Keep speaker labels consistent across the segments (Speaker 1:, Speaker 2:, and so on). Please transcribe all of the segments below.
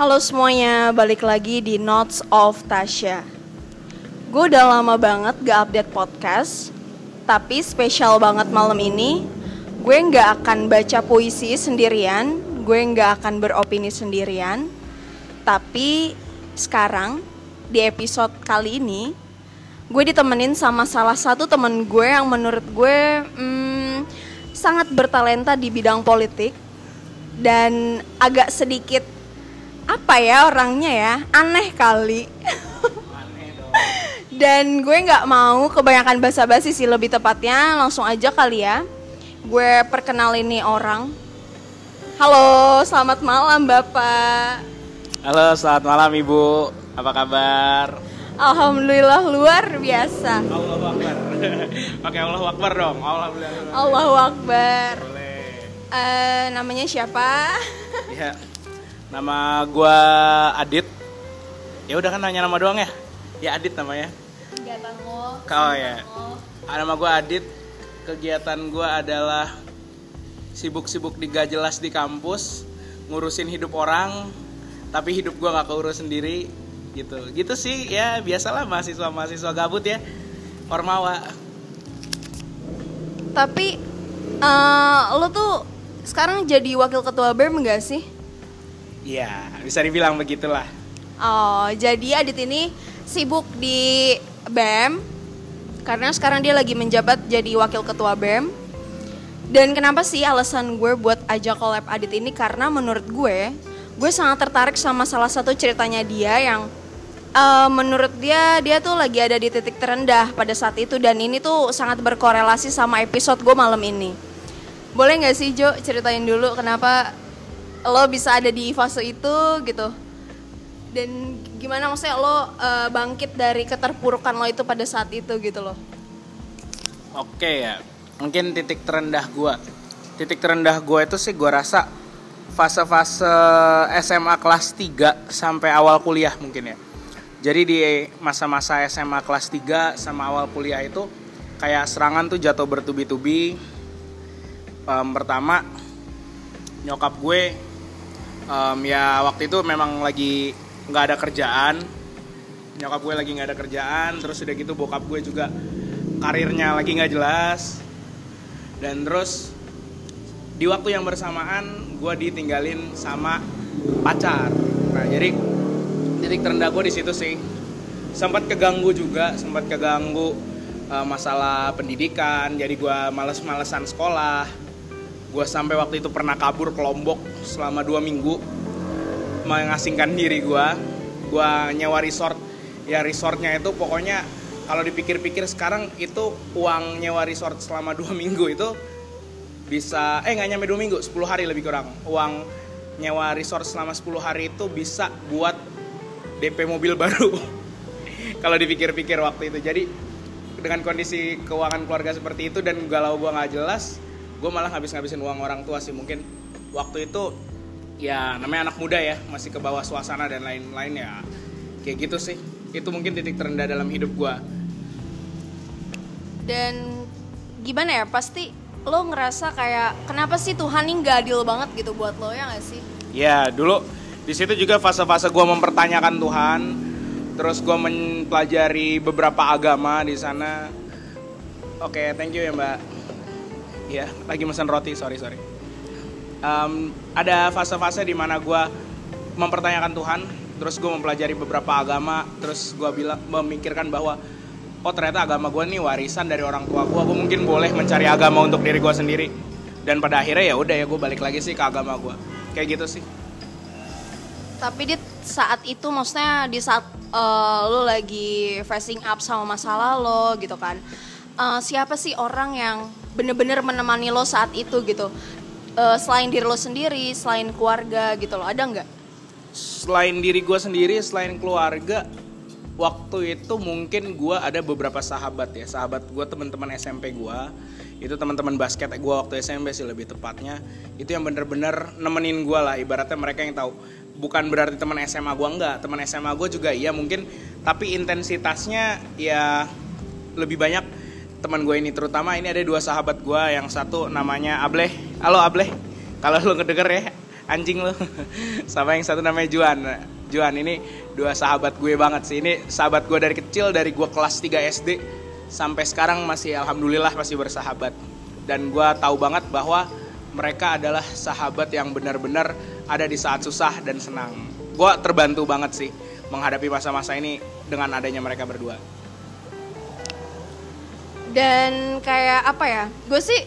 Speaker 1: Halo semuanya, balik lagi di Notes of Tasya. Gue udah lama banget gak update podcast, tapi spesial banget malam ini. Gue nggak akan baca puisi sendirian, gue nggak akan beropini sendirian. Tapi sekarang di episode kali ini, gue ditemenin sama salah satu temen gue yang menurut gue hmm, sangat bertalenta di bidang politik dan agak sedikit apa ya orangnya ya aneh kali dan gue nggak mau kebanyakan basa-basi sih lebih tepatnya langsung aja kali ya gue perkenalin nih orang halo selamat malam bapak
Speaker 2: Halo, selamat malam Ibu. Apa kabar?
Speaker 1: alhamdulillah luar biasa
Speaker 2: Allahu Akbar. Oke, Allahu Akbar dong. Alhamdulillah.
Speaker 1: Allahu akbar
Speaker 2: Boleh.
Speaker 1: Eh, namanya siapa
Speaker 2: Ya. Nama gua Adit. Ya udah kan nanya nama doang ya? Ya Adit namanya.
Speaker 1: lo
Speaker 2: Oh ya. Nama gua Adit. Kegiatan gua adalah sibuk-sibuk di gak jelas di kampus, ngurusin hidup orang, tapi hidup gua nggak keurus sendiri gitu. Gitu sih ya biasalah mahasiswa-mahasiswa gabut ya. Ormawa.
Speaker 1: tapi eh, lo tuh sekarang jadi wakil ketua BEM gak sih
Speaker 2: Iya, bisa dibilang begitulah.
Speaker 1: Oh, jadi Adit ini sibuk di BEM karena sekarang dia lagi menjabat jadi wakil ketua BEM. Dan kenapa sih alasan gue buat ajak collab Adit ini karena menurut gue, gue sangat tertarik sama salah satu ceritanya dia yang eh, menurut dia dia tuh lagi ada di titik terendah pada saat itu dan ini tuh sangat berkorelasi sama episode gue malam ini. Boleh nggak sih Jo ceritain dulu kenapa lo bisa ada di fase itu gitu? dan gimana maksudnya lo eh, bangkit dari keterpurukan lo itu pada saat itu gitu loh
Speaker 2: Oke ya, mungkin titik terendah gua. Titik terendah gua itu sih gua rasa fase-fase SMA kelas 3 sampai awal kuliah mungkin ya. Jadi di masa-masa SMA kelas 3 sama awal kuliah itu kayak serangan tuh jatuh bertubi-tubi. Em, pertama nyokap gue em, ya waktu itu memang lagi nggak ada kerjaan. Nyokap gue lagi nggak ada kerjaan terus udah gitu bokap gue juga karirnya lagi nggak jelas. Dan terus di waktu yang bersamaan gue ditinggalin sama pacar. Nah jadi titik terendah gue di situ sih. Sempat keganggu juga sempat keganggu eh, masalah pendidikan jadi gue males-malesan sekolah gue sampai waktu itu pernah kabur ke Lombok selama dua minggu mengasingkan diri gue gue nyewa resort. Ya resortnya itu pokoknya kalau dipikir-pikir sekarang itu uang nyewa resort selama dua minggu itu bisa eh nggak nyampe dua minggu 10 hari lebih kurang. Uang nyewa resort selama 10 hari itu bisa buat DP mobil baru. Kalau dipikir-pikir waktu itu. Jadi dengan kondisi keuangan keluarga seperti itu dan galau gue nggak jelas gue malah ngabis-ngabisin uang orang tua sih. Mungkin waktu itu ya namanya anak muda ya masih ke bawah suasana dan lain-lain ya. Kayak gitu sih. Itu mungkin titik terendah dalam hidup gue
Speaker 1: dan gimana ya pasti lo ngerasa kayak kenapa sih Tuhan ini nggak adil banget gitu buat lo ya gak sih?
Speaker 2: Ya dulu di situ juga fase-fase gue mempertanyakan Tuhan. Terus gue mempelajari beberapa agama di sana. Oke thank you ya mbak ya lagi mesen roti sorry sorry. Em, ada fase-fase di mana gue mempertanyakan Tuhan terus gue mempelajari beberapa agama terus gue bilang memikirkan bahwa oh ternyata agama gue nih warisan dari orang tua gue gue mungkin boleh mencari agama untuk diri gue sendiri. Dan pada akhirnya ya udah ya gue balik lagi sih ke agama gue kayak gitu sih.
Speaker 1: Tapi di saat itu maksudnya di saat eh, lo lagi facing up sama masalah lo gitu kan eh, siapa sih orang yang bener-bener menemani lo saat itu gitu. Eh, selain diri lo sendiri selain keluarga gitu loh ada nggak?
Speaker 2: Selain diri gue sendiri selain keluarga waktu itu mungkin gue ada beberapa sahabat ya. Sahabat gue teman-teman SMP gue itu teman-teman basket gue waktu SMP sih lebih tepatnya. Itu yang bener-bener nemenin gue lah ibaratnya mereka yang tahu. Bukan berarti teman SMA gue enggak teman SMA gue juga iya mungkin. Tapi intensitasnya ya lebih banyak teman gue ini terutama ini ada dua sahabat gue yang satu namanya Ableh. Halo Ableh. Kalau lo ngedenger ya anjing lo sama yang satu namanya Juan. Juan ini dua sahabat gue banget sih. Ini sahabat gue dari kecil dari gue kelas 3 SD sampai sekarang masih alhamdulillah masih bersahabat. Dan gue tahu banget bahwa mereka adalah sahabat yang benar-benar ada di saat susah dan senang. Gue terbantu banget sih menghadapi masa-masa ini dengan adanya mereka berdua
Speaker 1: dan kayak apa ya gue sih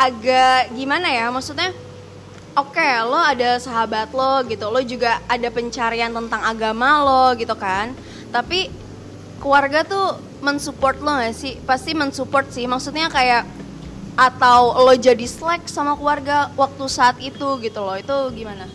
Speaker 1: agak gimana ya maksudnya oke okay, lo ada sahabat lo gitu lo juga ada pencarian tentang agama lo gitu kan. Tapi keluarga tuh mensupport lo gak sih? Pasti mensupport sih maksudnya kayak atau lo jadi slack sama keluarga waktu saat itu gitu loh itu gimana?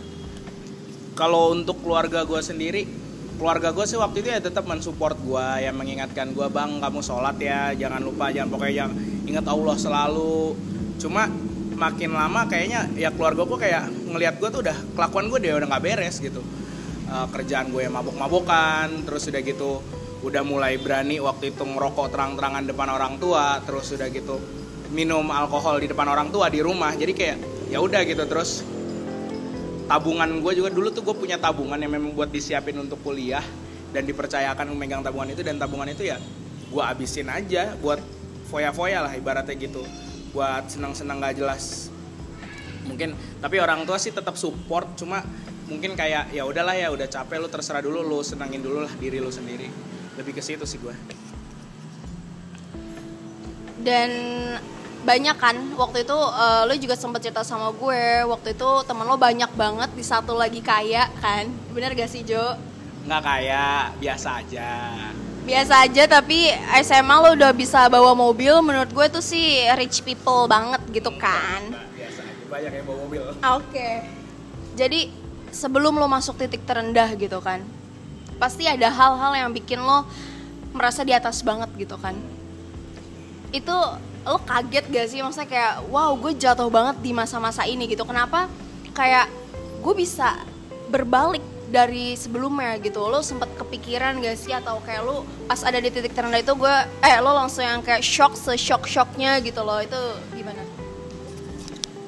Speaker 2: Kalau untuk keluarga gue sendiri keluarga gue sih waktu itu ya tetap mensupport gue ya mengingatkan gue bang kamu sholat ya jangan lupa jangan pokoknya yang ingat Allah selalu. Cuma makin lama kayaknya ya keluarga gue kayak ngelihat gue tuh udah kelakuan gue dia udah nggak beres gitu. Uh, kerjaan gue yang mabuk-mabukan terus udah gitu udah mulai berani waktu itu ngerokok terang-terangan depan orang tua terus udah gitu minum alkohol di depan orang tua di rumah. Jadi kayak ya udah gitu terus tabungan gue juga dulu tuh gue punya tabungan yang memang buat disiapin untuk kuliah dan dipercayakan memegang tabungan itu dan tabungan itu ya gue abisin aja buat foya-foya lah ibaratnya gitu. Buat senang-senang gak jelas. Mungkin tapi orang tua sih tetap support cuma mungkin kayak ya udahlah ya udah capek lu terserah dulu lu senangin dulu lah diri lu sendiri. Lebih ke situ sih gue
Speaker 1: dan banyak kan. Waktu itu uh, lo juga sempat cerita sama gue. Waktu itu temen lo banyak banget di satu lagi kaya kan? Bener gak sih Jo?
Speaker 2: Nggak kaya biasa aja.
Speaker 1: Biasa aja tapi SMA lo udah bisa bawa mobil. Menurut gue tuh sih rich people banget gitu kan.
Speaker 2: Biasa aja. Banyak yang bawa mobil. Oke.
Speaker 1: Okay. jadi sebelum lo masuk titik terendah gitu kan pasti ada hal-hal yang bikin lo merasa di atas banget gitu kan. Itu lo kaget gak sih? Maksudnya kayak wow gue jatuh banget di masa-masa ini gitu. Kenapa? Kayak gue bisa berbalik dari sebelumnya gitu. Lo sempet kepikiran gak sih? Atau kayak lo pas ada di titik terendah itu gue eh lo langsung yang kayak shock se shock shocknya gitu loh. Itu gimana?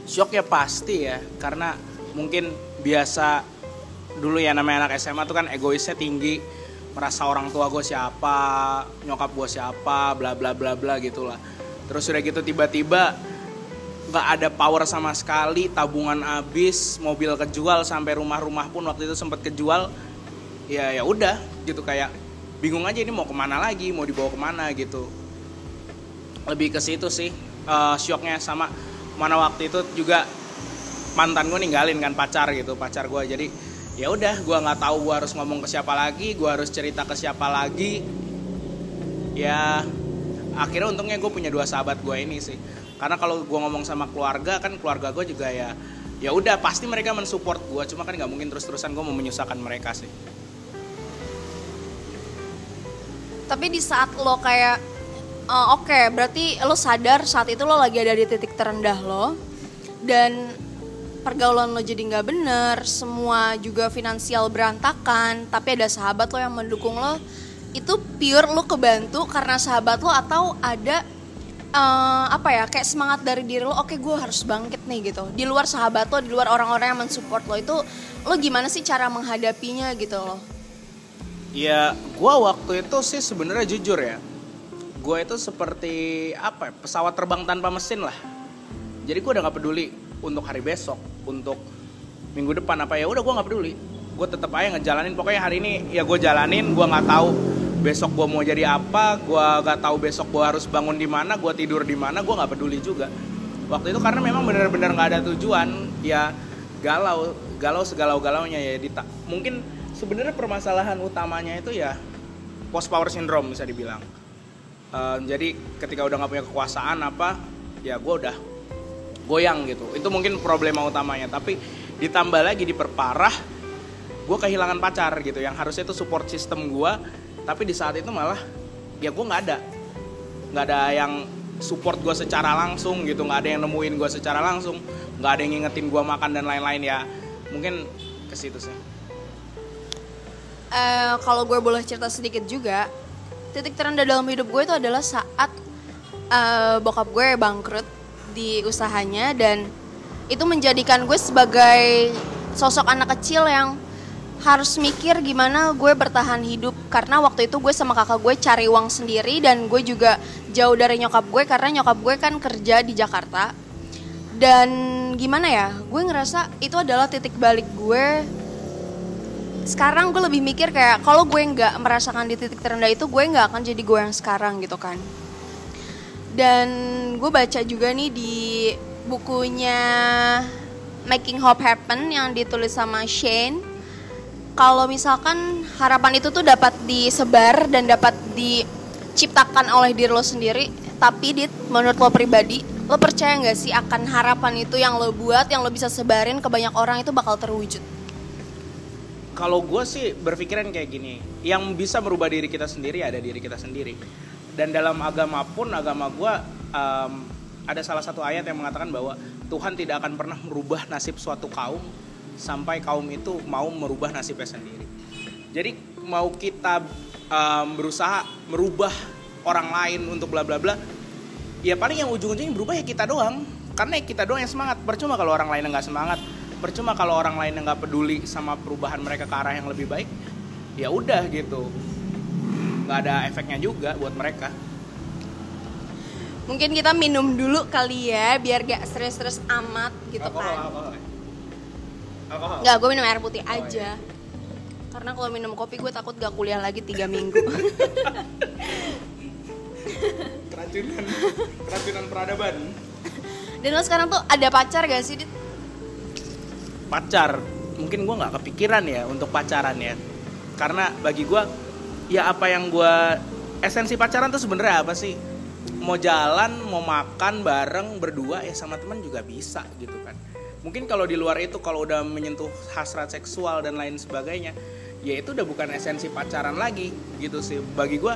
Speaker 2: Shock ya pasti ya. Karena mungkin biasa dulu ya namanya anak SMA tuh kan egoisnya tinggi. Merasa orang tua gue siapa nyokap gue siapa bla bla bla bla gitulah terus udah gitu tiba-tiba nggak ada power sama sekali tabungan habis mobil kejual sampai rumah-rumah pun waktu itu sempat kejual. Ya ya udah gitu kayak bingung aja ini mau ke mana lagi mau dibawa ke mana gitu. Lebih ke situ sih uh, shocknya sama mana waktu itu juga mantan gue ninggalin kan pacar gitu pacar gue jadi ya udah gue nggak tahu gue harus ngomong ke siapa lagi gue harus cerita ke siapa lagi. Ya akhirnya untungnya gue punya dua sahabat gue ini sih. Karena kalau gue ngomong sama keluarga kan keluarga gue juga ya ya udah pasti mereka mensupport gue. Cuma kan nggak mungkin terus-terusan gue mau menyusahkan mereka sih.
Speaker 1: Tapi di saat lo kayak uh, oke okay, berarti lo sadar saat itu lo lagi ada di titik terendah lo dan pergaulan lo jadi nggak bener semua juga finansial berantakan tapi ada sahabat lo yang mendukung lo itu pure lo kebantu karena sahabat lo atau ada uh, apa ya kayak semangat dari diri lo oke okay, gue harus bangkit nih gitu. Di luar sahabat lo di luar orang-orang yang mensupport lo itu lo gimana sih cara menghadapinya gitu lo
Speaker 2: ya gue waktu itu sih sebenarnya jujur ya gue itu seperti apa ya, pesawat terbang tanpa mesin lah. Jadi gue udah nggak peduli untuk hari besok untuk minggu depan apa ya udah gue nggak peduli gue tetap aja ngejalanin. Pokoknya hari ini ya gue jalanin gue nggak tahu besok gue mau jadi apa gue gak tahu besok gue harus bangun di mana gue tidur di mana gue nggak peduli juga. Waktu itu karena memang benar-benar nggak ada tujuan ya galau galau segalau galaunya ya Dita. mungkin sebenarnya permasalahan utamanya itu ya post power syndrome bisa dibilang. Uh, jadi ketika udah nggak punya kekuasaan apa ya gue udah goyang gitu. Itu mungkin problema utamanya. Tapi ditambah lagi diperparah gue kehilangan pacar gitu yang harusnya itu support system gue tapi di saat itu malah ya gue nggak ada. Nggak ada yang support gue secara langsung gitu nggak ada yang nemuin gue secara langsung nggak ada yang ngingetin gue makan dan lain-lain ya. Mungkin ke situ sih.
Speaker 1: Uh, kalau gue boleh cerita sedikit juga titik terendah dalam hidup gue itu adalah saat uh, bokap gue bangkrut di usahanya dan itu menjadikan gue sebagai sosok anak kecil yang harus mikir gimana gue bertahan hidup. Karena waktu itu gue sama kakak gue cari uang sendiri dan gue juga jauh dari nyokap gue karena nyokap gue kan kerja di Jakarta. Dan gimana ya gue ngerasa itu adalah titik balik gue. Sekarang gue lebih mikir kayak kalau gue nggak merasakan di titik terendah itu gue nggak akan jadi gue yang sekarang gitu kan. Dan gue baca juga nih di bukunya Making Hope Happen yang ditulis sama Shane kalau misalkan harapan itu tuh dapat disebar dan dapat diciptakan oleh diri lo sendiri tapi dit menurut lo pribadi lo percaya nggak sih akan harapan itu yang lo buat yang lo bisa sebarin ke banyak orang itu bakal terwujud?
Speaker 2: Kalau gue sih berpikiran kayak gini yang bisa merubah diri kita sendiri ada diri kita sendiri. Dan dalam agama pun agama gue um, ada salah satu ayat yang mengatakan bahwa Tuhan tidak akan pernah merubah nasib suatu kaum sampai kaum itu mau merubah nasibnya sendiri. Jadi mau kita um, berusaha merubah orang lain untuk bla bla bla ya paling yang ujung-ujungnya berubah ya kita doang. Karena ya kita doang yang semangat. Percuma kalau orang lain nggak semangat. Percuma kalau orang lain nggak peduli sama perubahan mereka ke arah yang lebih baik. Ya udah gitu. Nggak ada efeknya juga buat mereka.
Speaker 1: Mungkin kita minum dulu kali ya biar gak stres-stres amat gitu kan.
Speaker 2: alkohol. Alkohol.
Speaker 1: nggak gue minum air putih
Speaker 2: Oh,
Speaker 1: aja.
Speaker 2: Iya.
Speaker 1: karena kalau minum kopi gue takut gak kuliah lagi tiga minggu.
Speaker 2: Keracunan. Keracunan peradaban.
Speaker 1: Dan lo sekarang tuh ada pacar gak sih Dit?
Speaker 2: pacar? Mungkin gue nggak kepikiran ya untuk pacaran ya. Karena bagi gue ya apa yang gue esensi pacaran tuh sebenarnya apa sih? Mau jalan mau makan bareng berdua ya sama teman juga bisa gitu kan mungkin kalau di luar itu kalau udah menyentuh hasrat seksual dan lain sebagainya ya itu udah bukan esensi pacaran lagi gitu sih. Bagi gue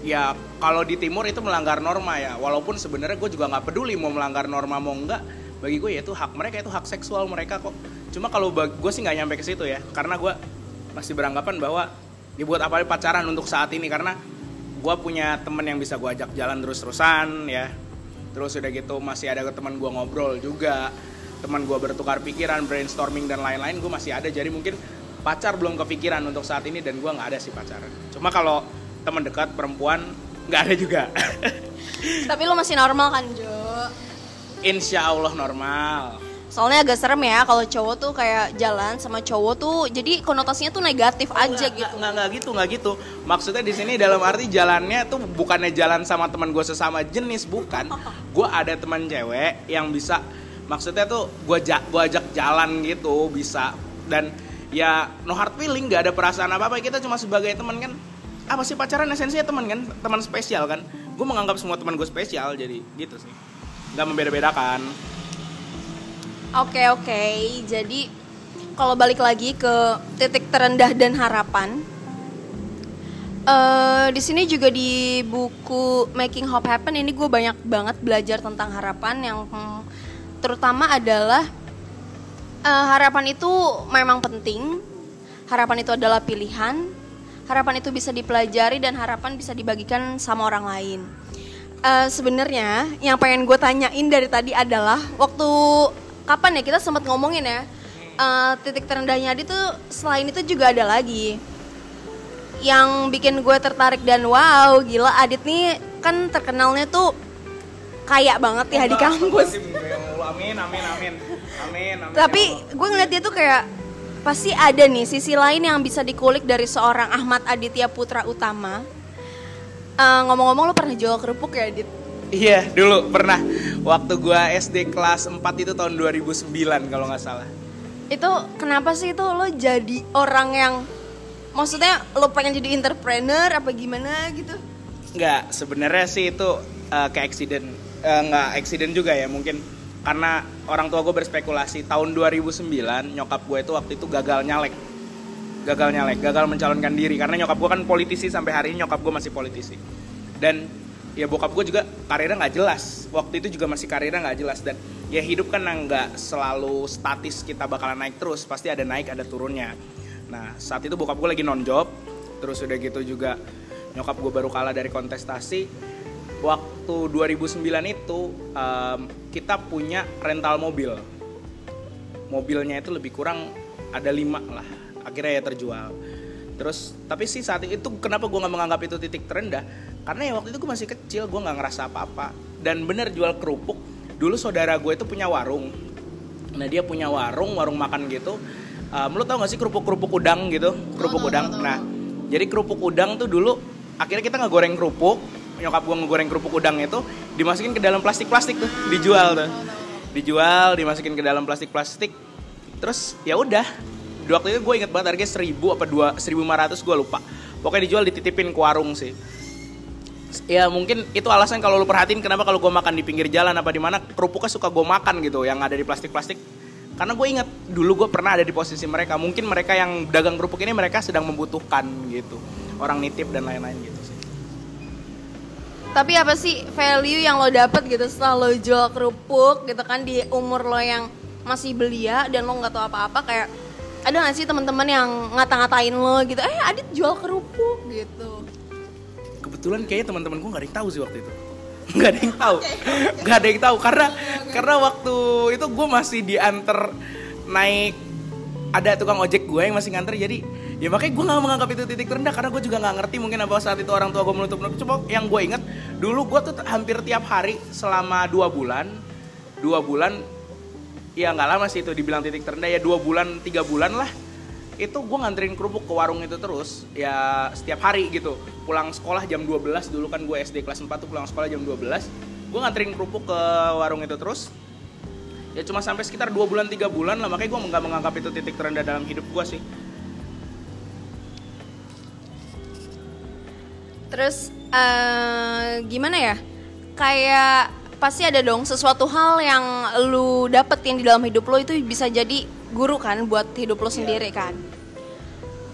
Speaker 2: ya kalau di timur itu melanggar norma ya. Walaupun sebenarnya gue juga nggak peduli mau melanggar norma mau enggak bagi gue ya itu hak mereka itu hak seksual mereka kok. Cuma kalau gue sih nggak nyampe ke situ ya. Karena gue masih beranggapan bahwa dibuat apa pacaran untuk saat ini. Karena gue punya temen yang bisa gue ajak jalan terus-terusan ya. Terus udah gitu masih ada teman gue ngobrol juga teman gue bertukar pikiran brainstorming dan lain-lain gue masih ada. Jadi mungkin pacar belum kepikiran untuk saat ini dan gue nggak ada sih pacaran. Cuma kalau teman dekat perempuan nggak ada juga.
Speaker 1: Tapi lo masih normal kan Jo?
Speaker 2: Insya Allah normal.
Speaker 1: Soalnya agak serem ya kalau cowok tuh kayak jalan sama cowok tuh jadi konotasinya tuh negatif aja
Speaker 2: nggak,
Speaker 1: gitu.
Speaker 2: nggak nggak gitu nggak gitu. Maksudnya di sini dalam arti jalannya tuh bukannya jalan sama teman gue sesama jenis bukan. Gue ada teman cewek yang bisa maksudnya tuh gue ja, gua ajak jalan gitu bisa. Dan ya no hard feeling nggak ada perasaan apa apa kita cuma sebagai teman kan. Apa sih pacaran esensinya teman kan? Teman spesial kan? Gue menganggap semua teman gue spesial jadi gitu sih. Nggak membeda-bedakan.
Speaker 1: Oke oke, jadi kalau balik lagi ke titik terendah dan harapan, eh di sini juga di buku Making Hope Happen ini gue banyak banget belajar tentang harapan yang hmm, terutama adalah eh, harapan itu memang penting, harapan itu adalah pilihan, harapan itu bisa dipelajari dan harapan bisa dibagikan sama orang lain. Eh, Sebenarnya yang pengen gue tanyain dari tadi adalah waktu kapan ya kita sempat ngomongin ya eh, titik terendahnya Adit tuh selain itu juga ada lagi. Yang bikin gue tertarik dan wow gila Adit nih kan terkenalnya tuh kaya banget ya di kampus
Speaker 2: amin amin amin amin amin
Speaker 1: tapi gue ngeliat dia tuh kayak pasti ada nih sisi lain yang bisa dikulik dari seorang Ahmad Aditya Putra Utama Eh, ngomong-ngomong lo pernah jual kerupuk ya Adit?
Speaker 2: Iya, dulu pernah. Waktu gua SD kelas 4 itu tahun 2009 kalau nggak salah.
Speaker 1: Itu kenapa sih itu lo jadi orang yang maksudnya lo pengen jadi entrepreneur apa gimana gitu?
Speaker 2: Nggak, sebenarnya sih itu eh, ke accident. Eh, nggak accident juga ya, mungkin karena orang tua gue berspekulasi tahun 2009 nyokap gue itu waktu itu gagal nyalek. Gagal nyalek gagal mencalonkan diri. Karena nyokap gue kan politisi sampai hari ini nyokap gue masih politisi. Dan ya bokap gue juga karirnya nggak jelas. Waktu itu juga masih karirnya nggak jelas. Dan ya hidup kan nggak selalu statis kita bakalan naik terus pasti ada naik ada turunnya. Nah saat itu bokap gue lagi non job terus udah gitu juga nyokap gue baru kalah dari kontestasi waktu 2009 itu em, kita punya rental mobil. Mobilnya itu lebih kurang ada lima lah akhirnya ya terjual. Terus tapi sih saat itu kenapa gue nggak menganggap itu titik terendah? Karena ya waktu itu gue masih kecil gue nggak ngerasa apa-apa. Dan bener jual kerupuk dulu saudara gue itu punya warung. Nah dia punya warung warung makan gitu. Um, lo tau gak sih kerupuk kerupuk udang gitu? Kerupuk udang. nah jadi kerupuk udang tuh dulu akhirnya kita nggak goreng kerupuk nyokap gue ngegoreng kerupuk udang itu dimasukin ke dalam plastik plastik tuh dijual tuh. Dijual dimasukin ke dalam plastik plastik terus ya udah. Di waktu itu gue inget banget harganya seribu apa dua seribu lima ratus gue lupa. Pokoknya dijual dititipin ke warung sih. Ya mungkin itu alasan kalau lu perhatiin kenapa kalau gue makan di pinggir jalan apa di mana kerupuknya suka gue makan gitu yang ada di plastik-plastik. Karena gue inget dulu gue pernah ada di posisi mereka. Mungkin mereka yang dagang kerupuk ini mereka sedang membutuhkan gitu. Orang nitip dan lain-lain gitu
Speaker 1: Tapi apa sih value yang lo dapet gitu setelah lo jual kerupuk gitu kan di umur lo yang masih belia dan lo nggak tahu apa-apa kayak ada gak sih teman-teman yang ngata-ngatain lo gitu eh Adit jual kerupuk gitu.
Speaker 2: Kebetulan kayaknya teman-teman gue nggak ada yang tahu sih waktu itu. Nggak ada yang tahu. Nggak ada yang tahu. Karena karena waktu itu gue masih diantar naik ada tukang ojek gue yang masih nganter jadi ya makanya gue nggak menganggap itu titik terendah karena gue juga nggak ngerti mungkin apa saat itu orang tua gue menutup menutup coba yang gue inget dulu gue tuh hampir tiap hari selama dua bulan dua bulan ya nggak lama sih itu dibilang titik terendah ya dua bulan tiga bulan lah itu gue nganterin kerupuk ke warung itu terus ya setiap hari gitu. Pulang sekolah jam 12 dulu kan gue SD kelas 4 tuh pulang sekolah jam 12 gue nganterin kerupuk ke warung itu terus ya cuma sampai sekitar dua bulan tiga bulan lah makanya gue nggak menganggap itu titik terendah dalam hidup gue sih
Speaker 1: Terus eh, gimana ya? Kayak pasti ada dong sesuatu hal yang lu dapetin di dalam hidup lo itu bisa jadi guru kan buat hidup lo sendiri kan.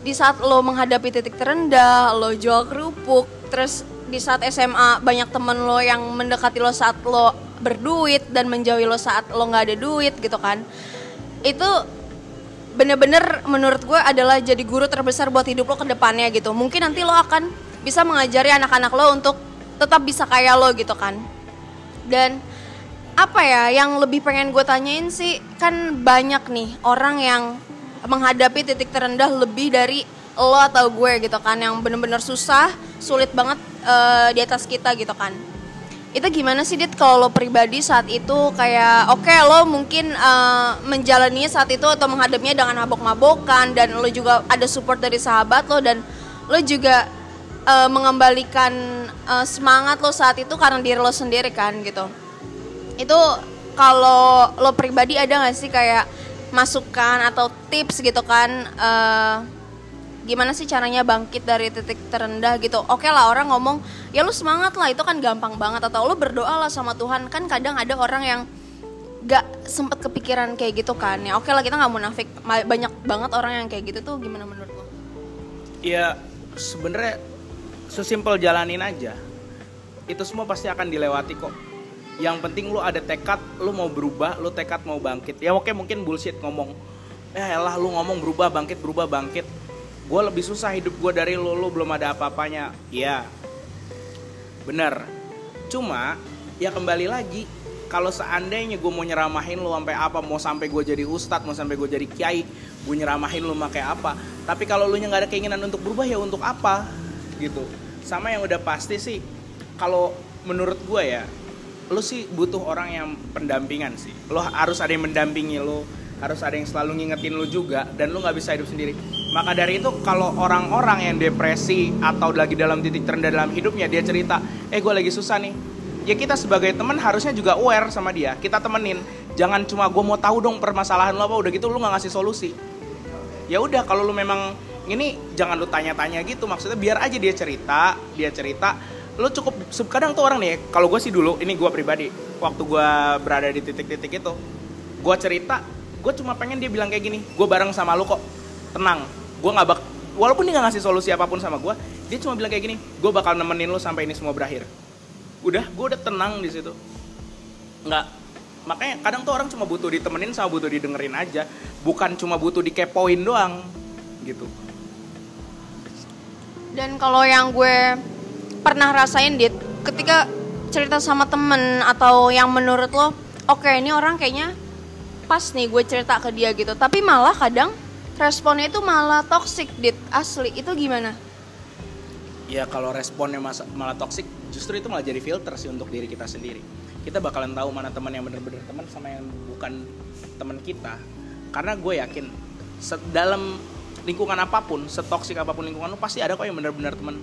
Speaker 1: Di saat lo menghadapi titik terendah, lo jual kerupuk, terus di saat SMA banyak temen lo yang mendekati lo saat lo berduit dan menjauhi lo saat lo nggak ada duit gitu kan. Itu bener-bener menurut gue adalah jadi guru terbesar buat hidup lo ke depannya gitu. Mungkin nanti lo akan bisa mengajari anak-anak lo untuk tetap bisa kayak lo gitu kan. Dan apa ya yang lebih pengen gue tanyain sih kan banyak nih orang yang menghadapi titik terendah lebih dari lo atau gue gitu kan yang bener-bener susah, sulit banget eh, di atas kita gitu kan. Itu gimana sih Dit kalau lo pribadi saat itu kayak oke lo mungkin eh, menjalaninya saat itu atau menghadapinya dengan mabok-mabokan dan lo juga ada support dari sahabat lo dan lo juga eh, mengembalikan eh, semangat lo saat itu karena diri lo sendiri kan gitu. Itu kalau lo pribadi ada gak sih kayak masukan atau tips gitu kan eh, gimana sih caranya bangkit dari titik terendah gitu? Oke lah orang ngomong ya lu semangat lah itu kan gampang banget. Atau lu berdoa lah sama Tuhan. Kan kadang ada orang yang gak sempet kepikiran kayak gitu kan. Ya oke lah kita nggak munafik. Banyak banget orang yang kayak gitu tuh gimana menurut lo
Speaker 2: ya sebenarnya sesimpel jalanin aja. Itu semua pasti akan dilewati kok. Yang penting lu ada tekad lu mau berubah lu tekad mau bangkit. Ya oke mungkin bullshit ngomong ya elah lu ngomong berubah bangkit berubah bangkit gue lebih susah hidup gue dari lu lu belum ada apa-apanya. Ya bener. Cuma ya kembali lagi kalau seandainya gue mau nyeramahin lu sampai apa mau sampai gue jadi ustadz mau sampai gue jadi kiai gue nyeramahin lu pakai apa. Tapi kalau lu nggak ada keinginan untuk berubah ya untuk apa? Gitu. Sama yang udah pasti sih kalau menurut gue ya lu sih butuh orang yang pendampingan sih. Lo harus ada yang mendampingi lo harus ada yang selalu ngingetin lu juga dan lu nggak bisa hidup sendiri maka dari itu kalau orang-orang yang depresi atau lagi dalam titik terendah dalam hidupnya dia cerita eh gue lagi susah nih. Ya kita sebagai teman harusnya juga aware sama dia. Kita temenin. Jangan cuma gue mau tahu dong permasalahan lo apa udah gitu lu nggak ngasih solusi. Ya udah kalau lu memang ini jangan lu tanya-tanya gitu. Maksudnya biar aja dia cerita dia cerita. Lu cukup kadang tuh orang nih kalau gue sih dulu ini gue pribadi waktu gue berada di titik-titik itu gue cerita gue cuma pengen dia bilang kayak gini gue bareng sama lu kok tenang gue nggak bak walaupun dia nggak ngasih solusi apa pun sama gue dia cuma bilang kayak gini gue bakal nemenin lu sampai ini semua berakhir. Udah gue udah tenang di situ. Nggak makanya kadang tuh orang cuma butuh ditemenin sama butuh didengerin aja bukan cuma butuh dikepoin doang gitu.
Speaker 1: Dan kalau yang gue pernah rasain dit ketika cerita sama temen atau yang menurut lo oke ini orang kayaknya pas nih gue cerita ke dia gitu. Tapi malah kadang responnya itu malah toxic dit. Asli itu gimana?
Speaker 2: Ya kalau responnya malah toxic justru itu malah jadi filter sih untuk diri kita sendiri. Kita bakalan tahu mana teman yang bener-bener teman sama yang bukan teman kita. Karena gue yakin dalam lingkungan apa pun setoksik apa pun lingkungan lu pasti ada kok yang bener-bener teman.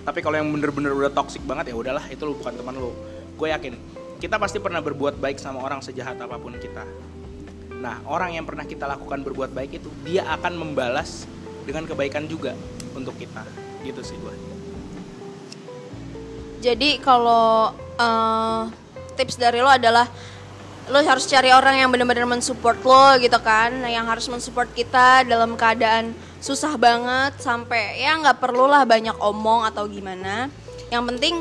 Speaker 2: Tapi kalau yang bener-bener udah toxic banget ya udahlah itu lu bukan teman lu. Gue yakin kita pasti pernah berbuat baik sama orang sejahat apa pun kita nah orang yang pernah kita lakukan berbuat baik itu dia akan membalas dengan kebaikan juga untuk kita. Gitu sih gue
Speaker 1: jadi kalau eh, tips dari lo adalah lo harus cari orang yang benar-benar mensupport lo gitu kan yang harus mensupport kita dalam keadaan susah banget sampai ya nggak perlulah banyak omong atau gimana. Yang penting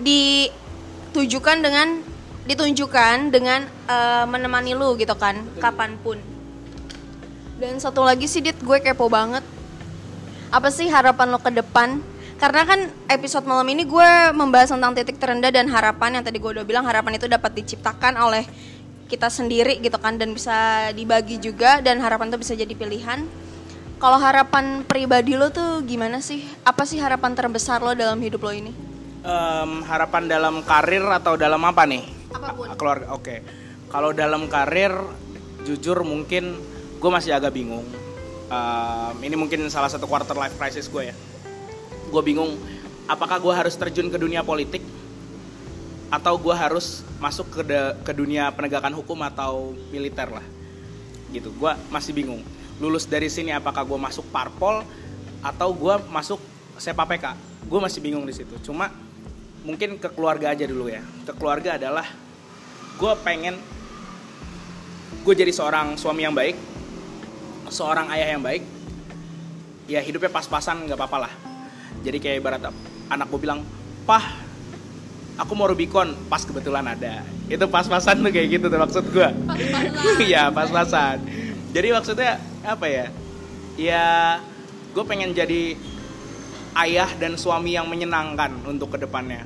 Speaker 1: ditujukan dengan ditunjukkan dengan eh, menemani lu gitu kan kapan pun dan satu lagi sih dit gue kepo banget apa sih harapan lo ke depan? Karena kan episode malam ini gue membahas tentang titik terendah dan harapan yang tadi gue udah bilang harapan itu dapat diciptakan oleh kita sendiri gitu kan dan bisa dibagi juga dan harapan itu bisa jadi pilihan. Kalau harapan pribadi lo tuh gimana sih? Apa sih harapan terbesar lo dalam hidup lo ini?
Speaker 2: Em, harapan dalam karir atau dalam apa nih?
Speaker 1: Apa
Speaker 2: pun. Keluarga. Oke. Kalau dalam karir, jujur mungkin gue masih agak bingung. Em, ini mungkin salah satu quarter life crisis gue ya. Gue bingung, apakah gue harus terjun ke dunia politik atau gue harus masuk ke ke dunia penegakan hukum atau militer lah. Gitu. Gue masih bingung. Lulus dari sini apakah gue masuk parpol atau gue masuk sepa PK? Gue masih bingung di situ. Cuma mungkin ke keluarga aja dulu ya. Ke keluarga adalah gue pengen gue jadi seorang suami yang baik seorang ayah yang baik. Ya hidupnya pas-pasan nggak apa-apa lah. Jadi kayak ibarat anak gue bilang pah aku mau Rubicon. Pas kebetulan ada. Itu pas-pasan tuh kayak gitu tuh maksud gue iya pas-pasan. Jadi maksudnya apa ya? Ya gue pengen jadi ayah dan suami yang menyenangkan untuk ke depannya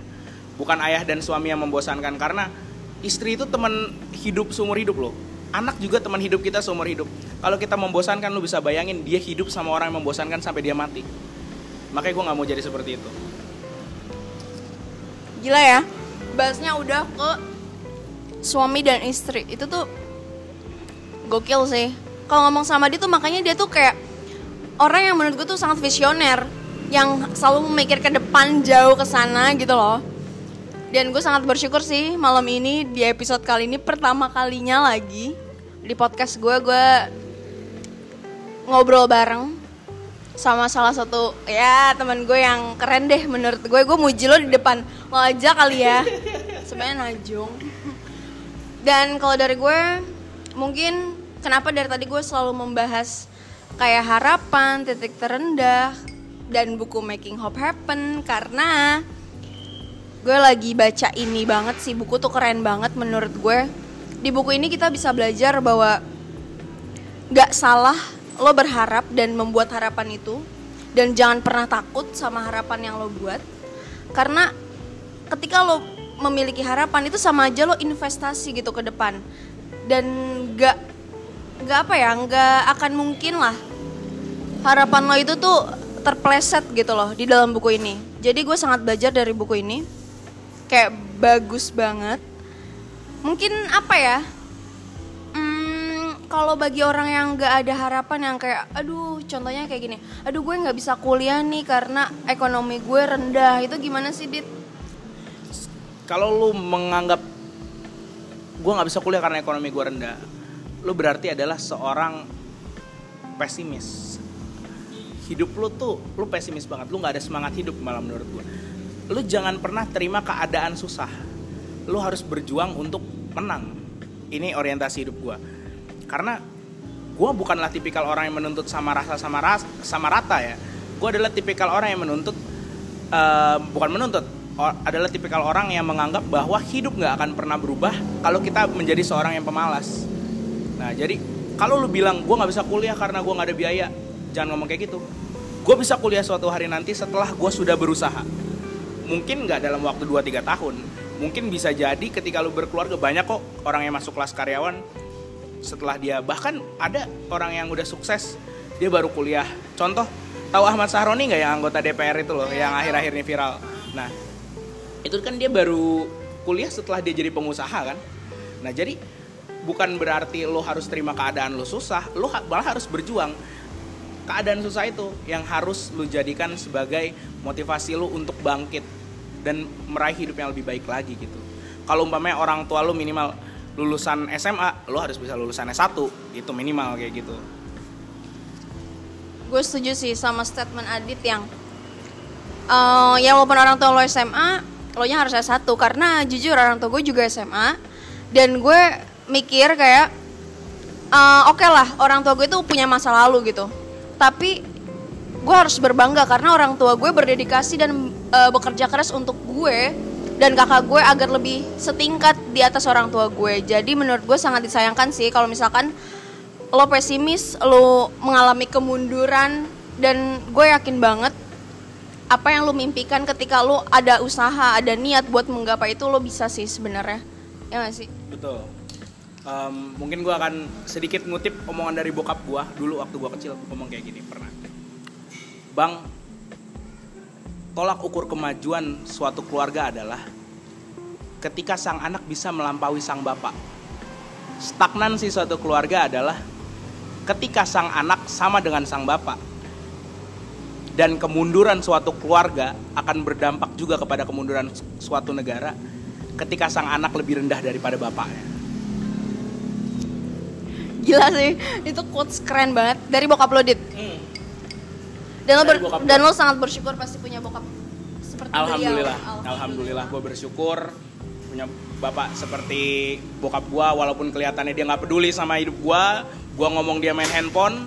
Speaker 2: bukan ayah dan suami yang membosankan karena istri itu teman hidup seumur hidup loh anak juga teman hidup kita seumur hidup kalau kita membosankan lu bisa bayangin dia hidup sama orang yang membosankan sampai dia mati makanya gue nggak mau jadi seperti itu
Speaker 1: Gila ya. Bahasnya udah ke suami dan istri. Itu tuh gokil sih. Kalau ngomong sama dia tuh makanya dia tuh kayak orang yang menurut gue tuh sangat visioner yang selalu memikir ke depan jauh ke sana gitu loh. Dan gue sangat bersyukur sih malam ini di episode kali ini pertama kalinya lagi di podcast gue gue ngobrol bareng sama salah satu ya teman gue yang keren deh menurut gue. Gue muji lo di depan lo aja kali ya. Sebenarnya najung. Dan kalau dari gue mungkin kenapa dari tadi gue selalu membahas kayak harapan titik terendah dan buku Making Hope Happen karena gue lagi baca ini banget sih buku tuh keren banget menurut gue. Di buku ini kita bisa belajar bahwa nggak salah lo berharap dan membuat harapan itu dan jangan pernah takut sama harapan yang lo buat. Karena ketika lo memiliki harapan itu sama aja lo investasi gitu ke depan. Dan nggak nggak apa ya nggak akan mungkin lah harapan lo itu tuh terpleset gitu loh di dalam buku ini. Jadi gue sangat belajar dari buku ini. Kayak bagus banget. Mungkin apa ya? Hmm, kalau bagi orang yang nggak ada harapan yang kayak aduh contohnya kayak gini. Aduh gue nggak bisa kuliah nih karena ekonomi gue rendah. Itu gimana sih dit?
Speaker 2: Kalau lu menganggap gue nggak bisa kuliah karena ekonomi gue rendah lu berarti adalah seorang pesimis hidup lu tuh lu pesimis banget lu nggak ada semangat hidup malah menurut gue lu jangan pernah terima keadaan susah. Lu harus berjuang untuk menang. Ini orientasi hidup gue karena gue bukanlah tipikal orang yang menuntut sama rasa sama ras sama rata ya. Gue adalah tipikal orang yang menuntut eh, bukan menuntut adalah tipikal orang yang menganggap bahwa hidup nggak akan pernah berubah kalau kita menjadi seorang yang pemalas. Nah jadi kalau lu bilang gue nggak bisa kuliah karena gue nggak ada biaya jangan ngomong kayak gitu. Gue bisa kuliah suatu hari nanti setelah gue sudah berusaha. Mungkin nggak dalam waktu 2-3 tahun. Mungkin bisa jadi ketika lu berkeluarga banyak kok orang yang masuk kelas karyawan setelah dia. Bahkan ada orang yang udah sukses dia baru kuliah. Contoh tahu Ahmad Sahroni nggak yang anggota DPR itu loh yang akhir-akhir ini viral? Nah itu kan dia baru kuliah setelah dia jadi pengusaha kan? Nah jadi bukan berarti lo harus terima keadaan lo susah lo malah harus berjuang keadaan susah itu yang harus lo jadikan sebagai motivasi lo untuk bangkit dan meraih hidup yang lebih baik lagi gitu. Kalau umpamanya orang tua lo minimal lulusan SMA lo harus bisa lulusan S1 itu minimal kayak gitu.
Speaker 1: Gue setuju sih sama statement Adit yang uh, ya walaupun orang tua lo SMA lo nya harus S1 karena jujur orang tua gue juga SMA dan gue mikir kayak uh, oke okay lah orang tua gue itu punya masa lalu gitu tapi gue harus berbangga karena orang tua gue berdedikasi dan uh, bekerja keras untuk gue dan kakak gue agar lebih setingkat di atas orang tua gue jadi menurut gue sangat disayangkan sih kalau misalkan lo pesimis, lo mengalami kemunduran dan gue yakin banget apa yang lo mimpikan ketika lo ada usaha, ada niat buat menggapai itu lo bisa sih sebenarnya. Ya gak sih?
Speaker 2: Betul. Um, mungkin gue akan sedikit ngutip omongan dari bokap gue dulu waktu gue kecil ngomong kayak gini pernah. Bang, tolak ukur kemajuan suatu keluarga adalah ketika sang anak bisa melampaui sang bapak. Stagnansi suatu keluarga adalah ketika sang anak sama dengan sang bapak dan kemunduran suatu keluarga akan berdampak juga kepada kemunduran suatu negara ketika sang anak lebih rendah daripada bapaknya.
Speaker 1: Gila sih, itu quotes keren banget. Dari bokap lo dit. Hmm. Dan lo ber, dan lo sangat bersyukur pasti punya bokap seperti
Speaker 2: Alhamdulillah, beliau. Alhamdulillah, gue bersyukur punya bapak seperti bokap gue walaupun kelihatannya dia nggak peduli sama hidup gue gue ngomong dia main handphone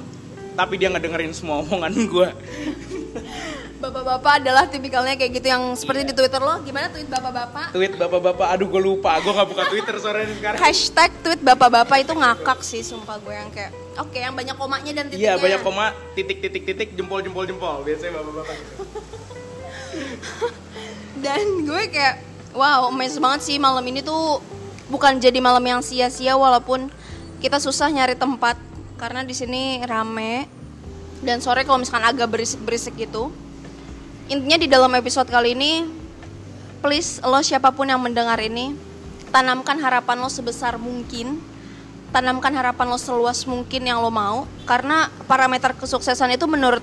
Speaker 2: tapi dia ngedengerin semua omongan gue
Speaker 1: Bapak-bapak adalah tipikalnya kayak gitu yang seperti yeah. di Twitter lo. Gimana tweet bapak-bapak?
Speaker 2: Tweet bapak-bapak, aduh gue lupa. Gue gak buka Twitter sore ini sekarang.
Speaker 1: Hashtag tweet bapak-bapak itu ngakak sih, sumpah gue yang kayak Oke, okay, yang banyak komanya dan
Speaker 2: titiknya. Iya, banyak koma, titik, titik, titik, jempol, jempol, jempol. Biasanya bapak-bapak
Speaker 1: dan gue kayak, wow, amazed banget sih malam ini tuh bukan jadi malam yang sia-sia walaupun kita susah nyari tempat karena di sini rame dan sore kalau misalkan agak berisik-berisik gitu. Intinya di dalam episode kali ini, please lo siapa pun yang mendengar ini, tanamkan harapan lo sebesar mungkin, tanamkan harapan lo seluas mungkin yang lo mau, karena parameter kesuksesan itu menurut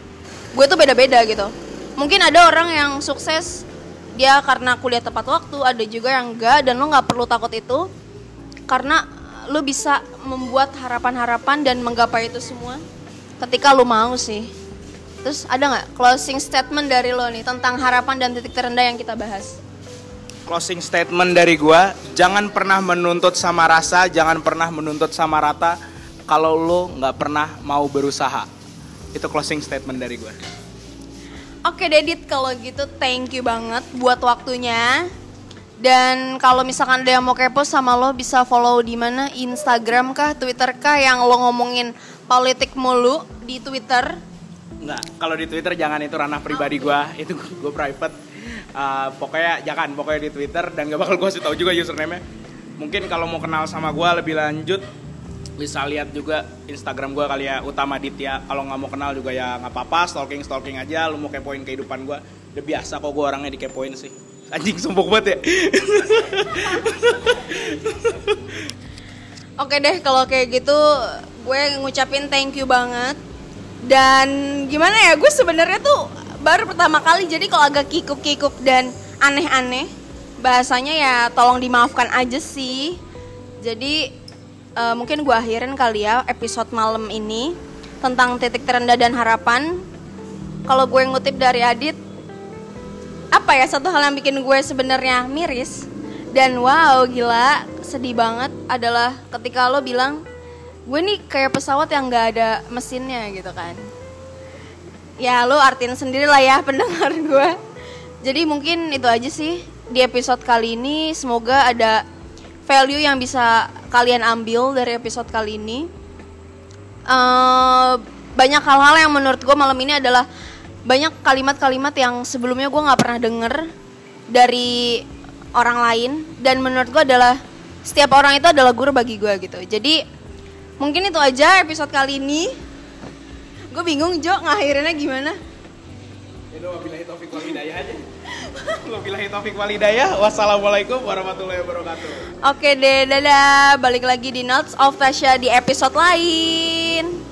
Speaker 1: gue tuh beda-beda gitu. Mungkin ada orang yang sukses dia karena kuliah tepat waktu, ada juga yang enggak dan lo nggak perlu takut itu karena lu bisa membuat harapan-harapan dan menggapai itu semua ketika lu mau sih. Terus ada nggak closing statement dari lo nih tentang harapan dan titik terendah yang kita bahas?
Speaker 2: Closing statement dari gua, jangan pernah menuntut sama rasa, jangan pernah menuntut sama rata kalau lo nggak pernah mau berusaha. Itu closing statement dari gua.
Speaker 1: Oke Dedit, kalau gitu thank you banget buat waktunya. Dan kalau misalkan ada yang mau kepo sama lo bisa follow di mana Instagram kah, Twitter kah yang lo ngomongin politik mulu di Twitter?
Speaker 2: Enggak, kalau di Twitter jangan itu ranah pribadi gue, itu gue private. Uh, pokoknya jangan, pokoknya di Twitter dan gak bakal gue kasih tahu juga username-nya. Mungkin kalau mau kenal sama gue lebih lanjut bisa lihat juga Instagram gue kali ya utama Ditya kalau nggak mau kenal juga ya nggak apa-apa stalking stalking aja lu mau kepoin kehidupan gue udah biasa kok gue orangnya dikepoin sih Anjing sumpuk banget ya.
Speaker 1: Oke deh kalau kayak gitu gue ngucapin thank you banget. Dan gimana ya gue sebenarnya tuh baru pertama kali jadi kalau agak kikup-kikup dan aneh-aneh bahasanya ya tolong dimaafkan aja sih. Jadi uh, mungkin gue akhirin kali ya episode malam ini tentang titik terendah dan harapan. Kalau gue ngutip dari Adit, apa ya satu hal yang bikin gue sebenarnya miris dan wow gila sedih banget adalah ketika lo bilang gue nih kayak pesawat yang nggak ada mesinnya gitu kan. Ya lo artiin sendiri lah ya pendengar gue. Jadi mungkin itu aja sih di episode kali ini. Semoga ada value yang bisa kalian ambil dari episode kali ini. Uh, banyak hal-hal yang menurut gue malam ini adalah banyak kalimat-kalimat yang sebelumnya gue nggak pernah denger dari orang lain. Dan menurut gue adalah setiap orang itu adalah guru bagi gue gitu. Jadi mungkin itu aja episode kali ini Gue bingung Jo ngakhirinnya gimana?
Speaker 2: Ya wabillahi taufik wal hidayah aja. Wabillahi taufik wal hidayah. Wassalamualaikum warahmatullahi wabarakatuh.
Speaker 1: Oke deh, dadah. Balik lagi di Notes of Tasha di episode lain.